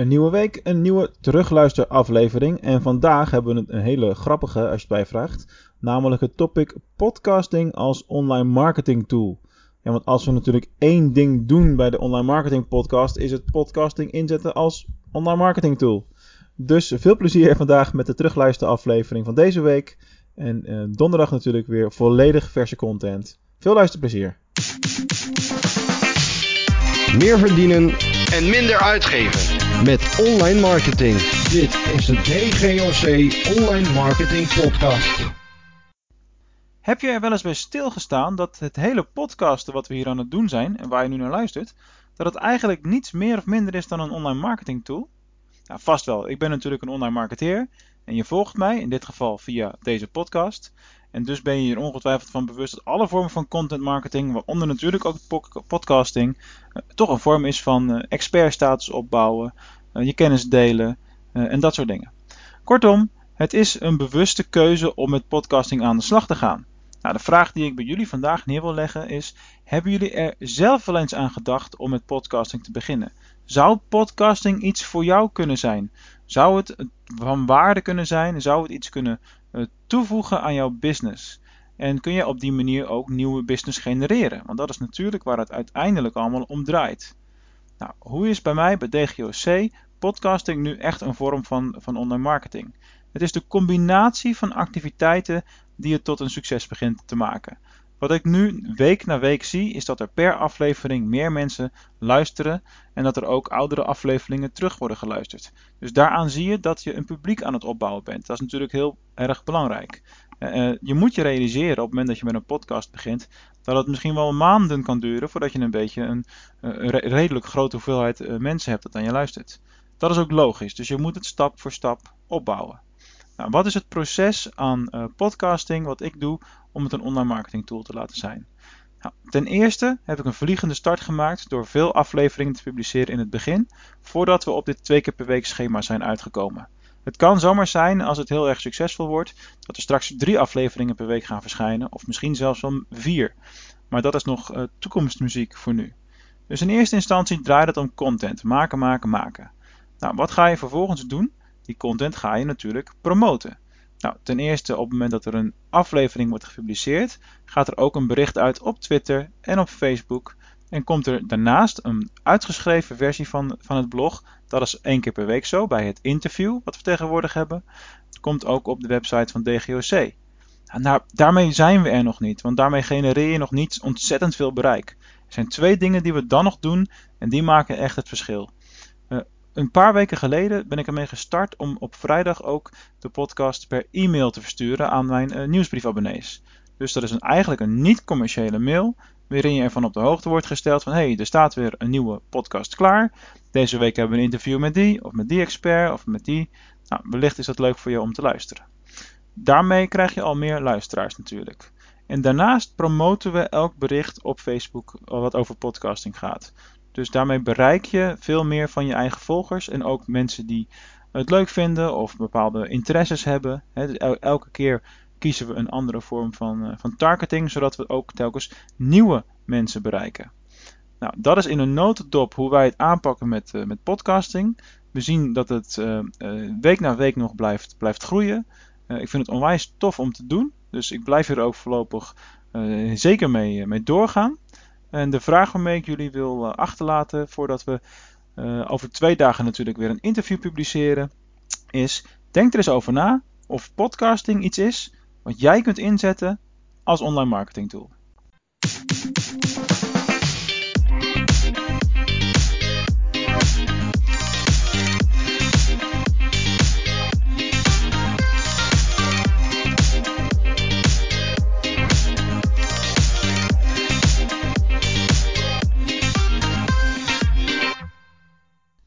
Een nieuwe week, een nieuwe terugluisteraflevering. En vandaag hebben we een hele grappige, als je het bij vraagt. Namelijk het topic podcasting als online marketing tool. Ja, want als we natuurlijk één ding doen bij de online marketing podcast, is het podcasting inzetten als online marketing tool. Dus veel plezier vandaag met de terugluisteraflevering van deze week. En eh, donderdag natuurlijk weer volledig verse content. Veel luisterplezier. Meer verdienen en minder uitgeven. Met online marketing. Dit is de DGOC Online Marketing Podcast. Heb je er wel eens bij stilgestaan dat het hele podcasten wat we hier aan het doen zijn en waar je nu naar luistert, dat het eigenlijk niets meer of minder is dan een online marketing tool? Nou, vast wel. Ik ben natuurlijk een online marketeer en je volgt mij, in dit geval via deze podcast. En dus ben je hier ongetwijfeld van bewust dat alle vormen van content marketing, waaronder natuurlijk ook po- podcasting, eh, toch een vorm is van eh, expertstatus opbouwen, eh, je kennis delen en dat soort dingen. Kortom, het is een bewuste keuze om met podcasting aan de slag te gaan. Nou, de vraag die ik bij jullie vandaag neer wil leggen is: hebben jullie er zelf wel eens aan gedacht om met podcasting te beginnen? Zou podcasting iets voor jou kunnen zijn? Zou het van waarde kunnen zijn? Zou het iets kunnen toevoegen aan jouw business? En kun je op die manier ook nieuwe business genereren? Want dat is natuurlijk waar het uiteindelijk allemaal om draait. Nou, hoe is bij mij bij DGOC podcasting nu echt een vorm van, van online marketing? Het is de combinatie van activiteiten die het tot een succes begint te maken. Wat ik nu week na week zie, is dat er per aflevering meer mensen luisteren en dat er ook oudere afleveringen terug worden geluisterd. Dus daaraan zie je dat je een publiek aan het opbouwen bent. Dat is natuurlijk heel erg belangrijk. Eh, eh, je moet je realiseren op het moment dat je met een podcast begint, dat het misschien wel maanden kan duren voordat je een beetje een eh, re- redelijk grote hoeveelheid mensen hebt dat aan je luistert. Dat is ook logisch, dus je moet het stap voor stap opbouwen. Nou, wat is het proces aan eh, podcasting wat ik doe om het een online marketing tool te laten zijn? Nou, ten eerste heb ik een vliegende start gemaakt door veel afleveringen te publiceren in het begin, voordat we op dit twee keer per week schema zijn uitgekomen. Het kan zomaar zijn, als het heel erg succesvol wordt, dat er straks drie afleveringen per week gaan verschijnen, of misschien zelfs wel vier. Maar dat is nog eh, toekomstmuziek voor nu. Dus in eerste instantie draait het om content. Maken, maken, maken. Nou, wat ga je vervolgens doen? Die content ga je natuurlijk promoten. Nou, ten eerste op het moment dat er een aflevering wordt gepubliceerd, gaat er ook een bericht uit op Twitter en op Facebook. En komt er daarnaast een uitgeschreven versie van, van het blog. Dat is één keer per week zo bij het interview wat we tegenwoordig hebben. Komt ook op de website van DGOC. Nou, daarmee zijn we er nog niet, want daarmee genereer je nog niet ontzettend veel bereik. Er zijn twee dingen die we dan nog doen en die maken echt het verschil. Een paar weken geleden ben ik ermee gestart om op vrijdag ook de podcast per e-mail te versturen aan mijn uh, nieuwsbriefabonnees. Dus dat is een, eigenlijk een niet-commerciële mail waarin je ervan op de hoogte wordt gesteld van hé, hey, er staat weer een nieuwe podcast klaar. Deze week hebben we een interview met die, of met die expert, of met die. Nou, wellicht is dat leuk voor je om te luisteren. Daarmee krijg je al meer luisteraars natuurlijk. En daarnaast promoten we elk bericht op Facebook wat over podcasting gaat. Dus daarmee bereik je veel meer van je eigen volgers en ook mensen die het leuk vinden of bepaalde interesses hebben. Dus elke keer kiezen we een andere vorm van, van targeting, zodat we ook telkens nieuwe mensen bereiken. Nou, dat is in een notendop hoe wij het aanpakken met, uh, met podcasting. We zien dat het uh, week na week nog blijft, blijft groeien. ik vind het onwijs tof om te doen. Dus ik blijf hier ook voorlopig zeker mee, mee doorgaan. En de vraag waarmee ik jullie wil achterlaten voordat we over twee dagen natuurlijk weer een interview publiceren, is denk er eens over na of podcasting iets is wat jij kunt inzetten als online marketing tool.